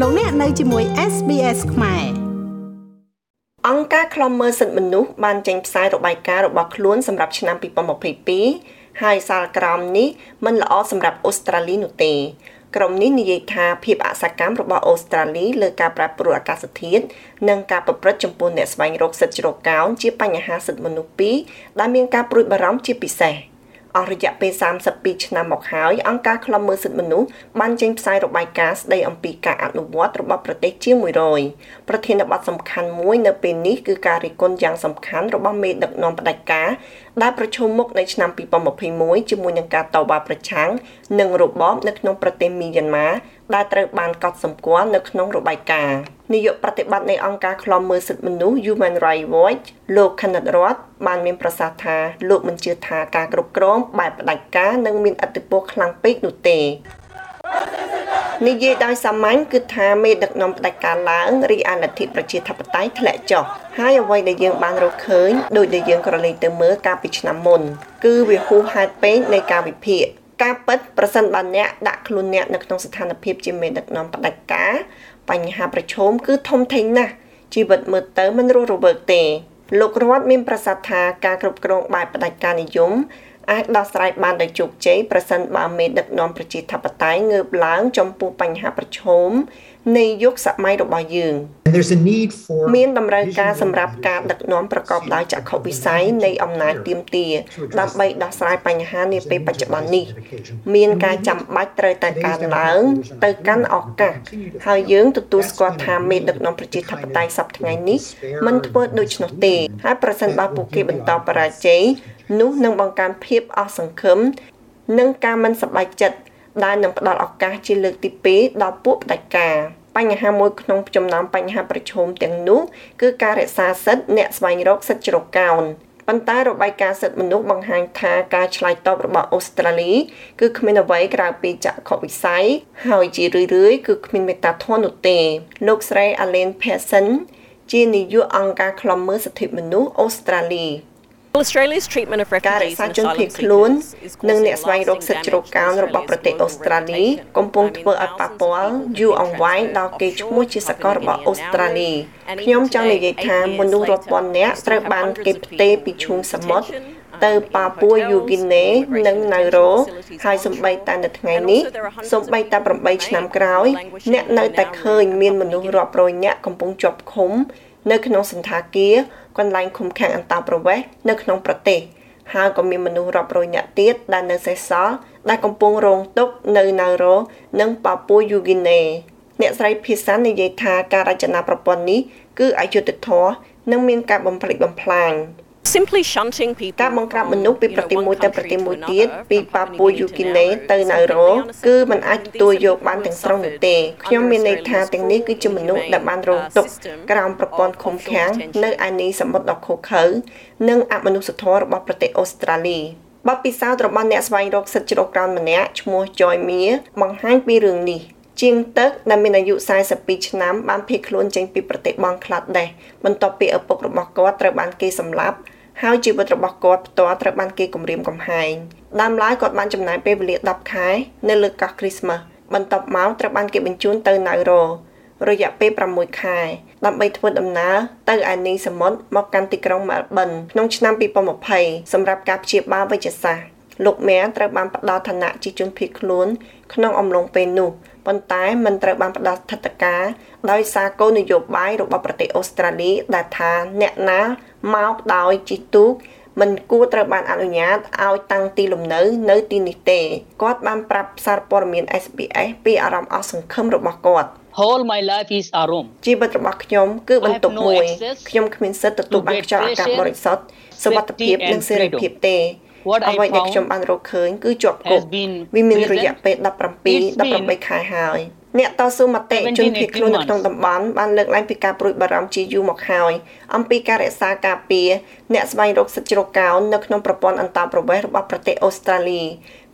លោកអ្នកនៅជាមួយ SBS ខ្មែរអង្គការឃ្លាំមើលសិទ្ធិមនុស្សបានចេញផ្សាយរបាយការណ៍របស់ខ្លួនសម្រាប់ឆ្នាំ2022ហើយសាលក្រមនេះមិនល្អសម្រាប់អូស្ត្រាលីនោះទេក្រុមនេះនិយាយថាភាពអសកម្មរបស់អូស្ត្រាលីលើការប្រែប្រួលអាកាសធាតុនិងការប្រព្រឹត្តចំពោះអ្នកស្វែងរកសិទ្ធិជ្រកកោនជាបញ្ហាសិទ្ធិមនុស្សពីរដែលមានការព្រួយបារម្ភជាពិសេស។ អស់រយៈពេល32ឆ្នាំមកហើយអង្គការឃ្លាំមើលសិទ្ធិមនុស្សបានចេញផ្សាយរបាយការណ៍ស្ដីអំពីការអនុវត្តរបស់ប្រទេសជាង100ប្រធានបទសំខាន់មួយនៅពេលនេះគឺការរិះគន់យ៉ាងសំខាន់របស់មេដឹកនាំផ្ដាច់ការ ដែលប្រឈមមុខនៅឆ្នាំ2021ជាមួយនឹងការតវ៉ាប្រឆាំងនឹងរបបនៅក្នុងប្រទេសមីយ៉ាន់ម៉ាដែលត្រូវបានកត់សម្គាល់នៅក្នុងរបាយការណ៍នាយកប្រតិបត្តិនៃអង្គការឃ្លាំមើលសិទ្ធិមនុស្ស Human Rights Watch លោក Kenneth Roth បានមានប្រសាសន៍ថាលោកមិនជឿថាការគ្រប់គ្រងបែបផ្ដាច់ការនឹងមានឥទ្ធិពលខ្លាំងពេកនោះទេ និយាយដោយសាមញ្ញគឺថាមេដឹកនាំផ្ដាច់ការឡើងរីឯលទ្ធិប្រជាធិបតេយ្យធ្លាក់ចុះហើយអ្វីដែលយើងបានរកឃើញដោយដែលយើងក្រឡេកទៅមើលកាលពីឆ្នាំមុន គឺវាហួសហេតុពេកនៃការវិភាគការពិតប្រសិនបើអ្នកដាក់ខ្លួនអ្នកនៅក្នុងស្ថានភាពជាមេដឹកនាំផ្ដាច់ការបញ្ហាប្រឈមគឺធំធេងណាស់ជីវិតមើលទៅមិនរស់រវើកទេលោករដ្ឋមានប្រសាសន៍ថាការគ្រប់គ្រងបែបផ្ដាច់ការនិយម អាចដោះស្រាយបានដោយជោគជ័យប្រសិនបើមេដឹកនាំប្រជាធិបតេយ្យងើបឡើងចំពោះបញ្ហាប្រឈមនៃយុគសម័យរបស់យើងមានតម្រូវការសម្រាប់ការដឹកនាំប្រកបដោយចក្ខុវិស័យនៃអំណាចទៀមទាដើម្បីដោះស្រាយបញ្ហានាពេលបច្ចុប្បន្ននេះ មានការចាំបាច់ត្រូវតែកើនឡើង ទៅកាន់ឱកាសហើយយើងទទួលស្គាល់ថាមេដឹកនាំប្រជាធិបតេយ្យសប្តាហ៍ថ្ងៃនេះមិនធ្វើដូច្នោះទេហើយប្រសិនបើពួកគេបន្តបរាជ័យ នោះនឹងបង្កើនភាពអស់សង្ឃឹមនិងការមិនសប្បាយចិត្តដែលនឹងផ្ដល់ឱកាសជាលើកទី2ដល់ពួកផ្ដាច់ការបញ្ហាមួយក្នុងចំណោមបញ្ហាប្រឈមទាំងនោះគឺការរក្សាសិទ្ធិអ្នកស្វែងរកសិទ្ធិជ្រកកោនប៉ុន្តែរបាយការណ៍សិទ្ធិមនុស្សបង្ហាញថាការឆ្លើយតបរបស់អូស្ត្រាលី គឺគ្មានអ្វីក្រៅពីចក្ខុវិស័យហើយជារឿយៗគឺគ្មានមេត្តាធម៌នោះទេលោកស្រី Allen Pearson ជានាយកអង្គការឃ្លាំមើលសិទ្ធិមនុស្សអូស្ត្រាលី ការរក្សាជនភៀសខ្លួននិងអ្នកស្វែងរកសិទ្ធិជ្រកកោនរបស់ប្រទេសអូស្ត្រាលីកំពុងធ្វើឲ្យប៉ះពាល់យូរអង្វែងដល់កេរ្តិ៍ឈ្មោះជាសកលរបស់អូស្ត្រាលីខ្ញុំចង់និយាយថាមនុស្សរាប់ពាន់នាក់ត្រូវបានគេផ្ទេរពីឈូងសមុទ្រទៅប៉ាពួរយូហ្គីណេនិងណៅរ៉ូហើយសំបីតែនៅថ្ងៃនេះសំបីតែ8ឆ្នាំក្រោយ អ្នកនៅតែឃើញមានមនុស្សរាប់រយនាក់កំពុងជាប់ឃុំ នៅក្នុងសន្តាគារ កន្លែងឃុំឃាំងអន្តោប្រវេសន៍នៅក្នុងប្រទេសហើយក៏មានមនុស្សរាប់រយនាក់ទៀតដែលនៅសេសសល់ដែលកំពុងរងទុក្ខនៅណៅរ៉ូនិងប៉ាពួរយូហ្គីណេអ្នកស្រីភាសាននិយាយថាការរចនាប្រព័ន្ធនេះគឺអយុត្តិធម៌និងមានការបំផ្លិចបំផ្លាញ simply shunting people ការបង្ក្រាបមនុស្សពីប្រទេសមួយទៅប្រទេសមួយទៀតពីប៉ាពួរយូគីណេទៅណៅរ៉ូគឺมันអាចទទួលយកបានទាំងស្រុងនោះទេខ្ញុំមានន័យថាទាំងនេះគឺជាមនុស្សដែលបានរងទុក្ខក្រោមប្រព័ន្ធឃុំឃាំងនៅឯនីសមុទ្រដ៏ខុសខើនិងអមនុស្សធម៌របស់ប្រទេសអូស្ត្រាលីបទពិសោធន៍របស់អ្នកស្វែងរកសិទ្ធិជ្រកក្រោមម្នាក់ឈ្មោះ Joy Mia បង្ហាញពីរឿងនេះជាងទឹកដែលមានអាយុ42ឆ្នាំបានភៀសខ្លួនចេញពីប្រទេសបង់ក្លាដេសបន្ទាប់ពីឪពុករបស់គាត់ត្រូវបានគេសម្លាប់ ហើយជីវិតរបស់គាត់ផ្ទាល់ត្រូវបានគេគំរាមកំហែងដើមឡើយគាត់បានចំណាយពេលវេលា10ខែនៅលើកោះគ្រីស្មាស់បន្ទាប់មកត្រូវបានគេបញ្ជូនទៅណៅរ៉ូរយៈពេល6ខែដើម្បីធ្វើដំណើរទៅឯនីសមុទ្រមកកាន់ទីក្រុងមែលប៊នក្នុងឆ្នាំ2020សម្រាប់ការព្យាបាលវេជ្ជសាស្ត្រ លោកមែនត្រូវបានផ្ដល់ឋានៈជាជនភៀសខ្លួន ក្នុងអំឡុងពេលនោះប៉ុន្តែមិនត្រូវបានផ្ដល់ថវិកាដោយសារគោលនយោបាយរបស់ប្រទេសអូស្ត្រាលីដែលថាអ្នកណាមកដោយជិះទូកមិនគួរត្រូវបានអនុញ្ញាតឲ្យតាំងទីលំនៅនៅទីនេះទេគាត់បានប្រាប់សារព័ត៌មាន SBS ពីអារម្មណ៍អស់សង្ឃឹមរបស់គាត់ Whole my life is a room ជីវិតរបស់ខ្ញុំគឺបន្ទប់មួយខ្ញុំគ្មានសិទ្ធិទទួលបានខ្យល់អាកាសបរិសុទ្ធសុវត្ថិភាពនិងសេរីភាពទេ អ្វីដែលខ្ញុំបានរកឃើញគឺជាប់គុកវាមានរយៈពេល17 18ខែហើយអ្នកតស៊ូមតិជនភៀសខ្លួននៅក្នុងតំបន់បានលើកឡើងពីការព្រួយបារម្ភជាយូរមកហើយអំពីការរក្សាការពារអ្នកស្វែងរកសិទ្ធិជ្រកកោននៅក្នុងប្រព័ន្ធអន្តោប្រវេសន៍របស់ប្រទេសអូស្ត្រាលី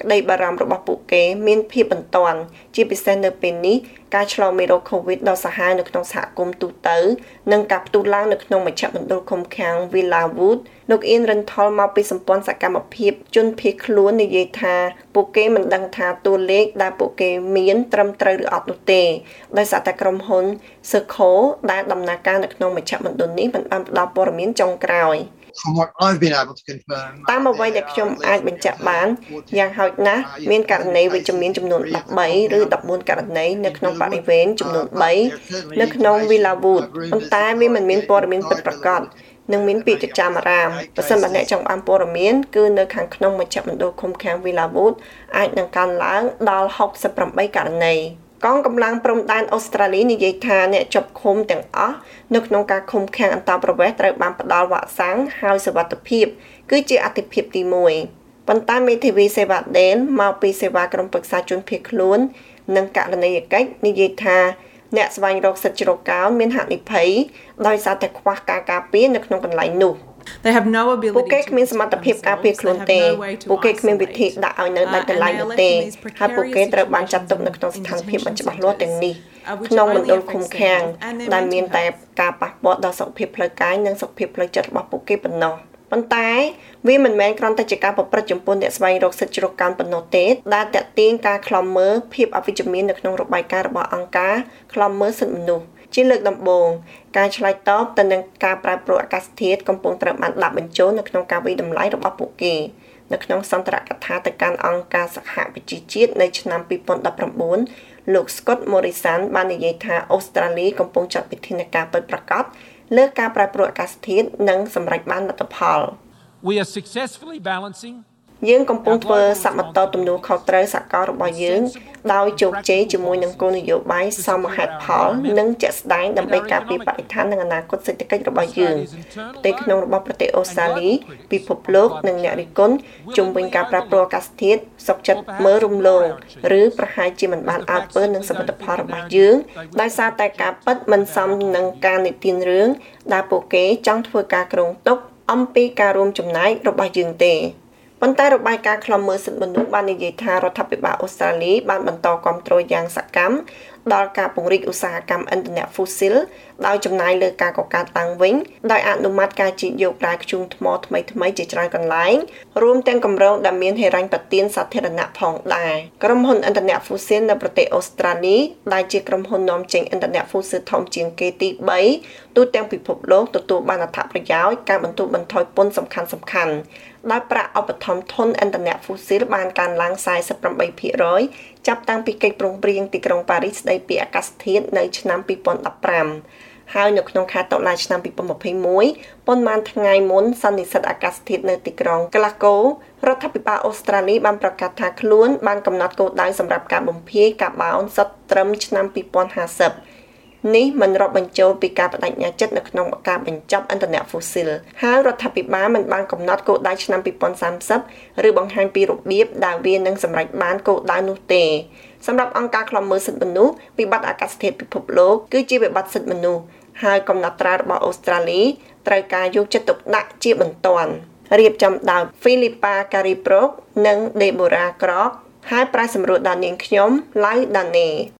ក្តីបារម្ភរបស់ពួកគេមានភាពបន្ទាន់ជាពិសេសនៅពេលនេះការឆ្លងមេរោគ COVID ដ៏សាហាវនៅក្នុងសហគមន៍ទូទៅនិងការផ្ទុះឡើងនៅក្នុងមជ្ឈមណ្ឌលឃុំឃាំង Villa Wood លោកអ៊ីនរិនថលមកពីសម្ព័ន្ធសកម្មភាពជនភៀសខ្លួននិយាយថាពួកគេមិនដឹងថាតួលេខដែលពួកគេមានត្រឹមត្រូវឬអត់នោះទេដោយសារតែក្រុមហ៊ុន Serco ដែលដំណើរការនៅក្នុងមជ្ឈមណ្ឌលនេះមិនបានផ្ដល់ព័ត៌មានចុងក្រោយ។ from what I've been able to confirm តាមអ្វីដែលខ្ញុំអាចបញ្ជាក់បានយ៉ាងហោចណាស់មានករណីវិជ្ជមានចំនួន13ឬ14ករណីនៅក្នុងបរិវេណចំនួន3នៅក្នុង Villa Wood ប៉ុន្តែវាមិនមានព័ត៌មានពិតប្រាកដនិងមានពាក្យចចាមអារាមបើសិនបើអ្នកចង់បានព័ត៌មានគឺនៅខាងក្នុងមជ្ឈមណ្ឌលឃុំឃាំង Villa Wood អាចនឹងកើនឡើងដល់68ករណី កងកម្លាំងព្រំដែនអូស្ត្រាលីនិយាយថាអ្នកជាប់ឃុំទាំងអស់នៅក្នុងការឃុំឃាំងអន្តោប្រវេសន៍ត្រូវបានផ្ដល់វ៉ាក់សាំងហើយសុវត្ថិភាព គឺជាអាទិភាពទី1ប៉ុន្តែមេធាវីសេវាដេនមកពីសេវាក្រុមប្រឹក្សាជនភៀសខ្លួន និងករណីកិច្ចនិយាយថាអ្នកស្វែងរកសិទ្ធិជ្រកកោនមានហានិភ័យដោយសារតែខ្វះការការពារនៅក្នុងកន្លែងនោះ។ They have no ability ពួកគេគ្មានសមត្ថភាពការពារខ្លួនទេពួកគេគ្មានវិធីដាក់ឲ្យនៅដាច់ដライនោះទេហើយពួកគេត្រូវបានចាត់ទុកនៅក្នុងស្ថានភាពមិនច្បាស់លាស់ទាំងនេះក្នុងមណ្ឌលឃុំឃាំងដែលមានតែការប៉ះពាល់ដល់សុខភាពផ្លូវកាយនិងសុខភាពផ្លូវចិត្តរបស់ពួកគេប៉ុណ្ណោះប៉ុន្តែវាមិនមែនគ្រាន់តែជាការប្រព្រឹត្តចំពោះអ្នកស្វែងរកសិទ្ធិជ្រកកោនប៉ុណ្ណោះទេដែលតាក់ទាញការខ្លំមើលភាពអវិជ្ជមាននៅក្នុងរបាយការណ៍របស់អង្គការខ្លំមើលសិទ្ធិមនុស្ស ជាលើកដំបូងការឆ្លើយតបទៅនឹងការប្រែប្រួលអាកាសធាតុកំពុងត្រូវបានដាក់បញ្ចូលនៅក្នុងការវិតម្លៃរបស់ពួកគេនៅក្នុងសន្ទរកថាទៅកាន់អង្គការសហប្រជាជាតិនៅឆ្នាំ2019លោក Scott Morrison បាននិយាយថាអូស្ត្រាលីកំពុងចាត់វិធានការពិតប្រាកដលើការប្រែប្រួលអាកាសធាតុនិងសម្រេចបានលទ្ធផល We are successfully balancing យើងកំពុងធ្វើសមត្ថទំនួលខុសត្រូវសកលរបស់យើង ដោយជោគជ័យជាមួយនឹងគោលនយោបាយសមហេតុផល និងជាក់ស្ដែងដើម្បីការពារបរិស្ថាននិងអនាគតសេដ្ឋកិច្ចរបស់យើងប្រទេសក្នុងរបស់ប្រទេសអូស្ត្រាលីពិភពលោកនិងអ្នករិះគន់ជំវិញការប្រាប្រអាកាសធាតុសុខចិត្តមើលរំលងឬប្រហែលជាមិនបានអើពើនឹងសមិទ្ធផលរបស់យើងដោយសារតែការប៉ັດមិនសមនឹងការនិទានរឿងដែលពួកគេចង់ធ្វើការក្រងទុកអំពីការរួមចំណែករបស់យើងទេ ប៉ុន្តែរបាយការណ៍ខ្លំមើលសិទ្ធិមនុស្សបាននិយាយថារដ្ឋាភិបាលអូស្ត្រាលីបានបន្តគ្រប់គ្រងយ៉ាងសកម្មដល់ការពង្រីកឧស្សាហកម្មឥន្ធនៈ fossil ដោយចំណាយលើការកកើតឡើងវិញដោយអនុម័តការជីកយកប្រាយធ្យូងថ្មថ្មីថ្មីជាច្រើនកន្លែងរួមទាំងគម្រោងដែលមានហិរញ្ញប្បទានសាធារណៈផងដែរក្រុមហ៊ុនឥន្ធនៈ fossil នៅប្រទេសអូស្ត្រាលីដែលជាក្រុមហ៊ុននាំចេញឥន្ធនៈ fossil ធំជាងគេទី3ទូទាំងពិភពលោកទទួលបានអត្ថប្រយោជន៍ការបន្ទូបន្ថយពន្ធសំខាន់សំខាន់ ដោយប្រាក់ឧបត្ថម្ភធនឥន្ធនៈ fossil បានកើនឡើង48%ចាប់តាំងពីកិច្ចព្រមព្រៀងទីក្រុងប៉ារីសស្តីពីអាកាសធាតុនៅឆ្នាំ2015ហើយនៅក្នុងខែតុលាឆ្នាំ2021ប៉ុន្មានថ្ងៃមុនសន្និសីទអាកាសធាតុនៅទីក្រុង Glasgow រដ្ឋាភិបាលអូស្ត្រាលីបានប្រកាសថាខ្លួនបានកំណត់គោលដៅសម្រាប់ការបំភាយកាបូនសុទ្ធត្រឹមឆ្នាំ2050 នេះមិនរាប់បញ្ចូលពីការបដិញ្ញាចិត្តនៅក្នុងការបញ្ចប់ឥន្ធនៈ fossil ហើយរដ្ឋាភិបាលមិនបានកំណត់គោលដៅឆ្នាំ2030ឬបង្ហាញពីរបៀបដែលវានឹងសម្រេចបានគោលដៅនោះទេសម្រាប់អង្គការឃ្លាំមើលសិទ្ធិមនុស្សវិបត្តិអាកាសធាតុពិភពលោកគឺជាវិបត្តិសិទ្ធិមនុស្សហើយកំណត់ត្រារបស់អូស្ត្រាលីត្រូវការយកចិត្តទុកដាក់ជាបន្ទាន់រៀបចំដោយ Philippa Cariprok និង Deborah Krok ហើយប្រាយសម្រួលដល់នាងខ្ញុំ Lau Dane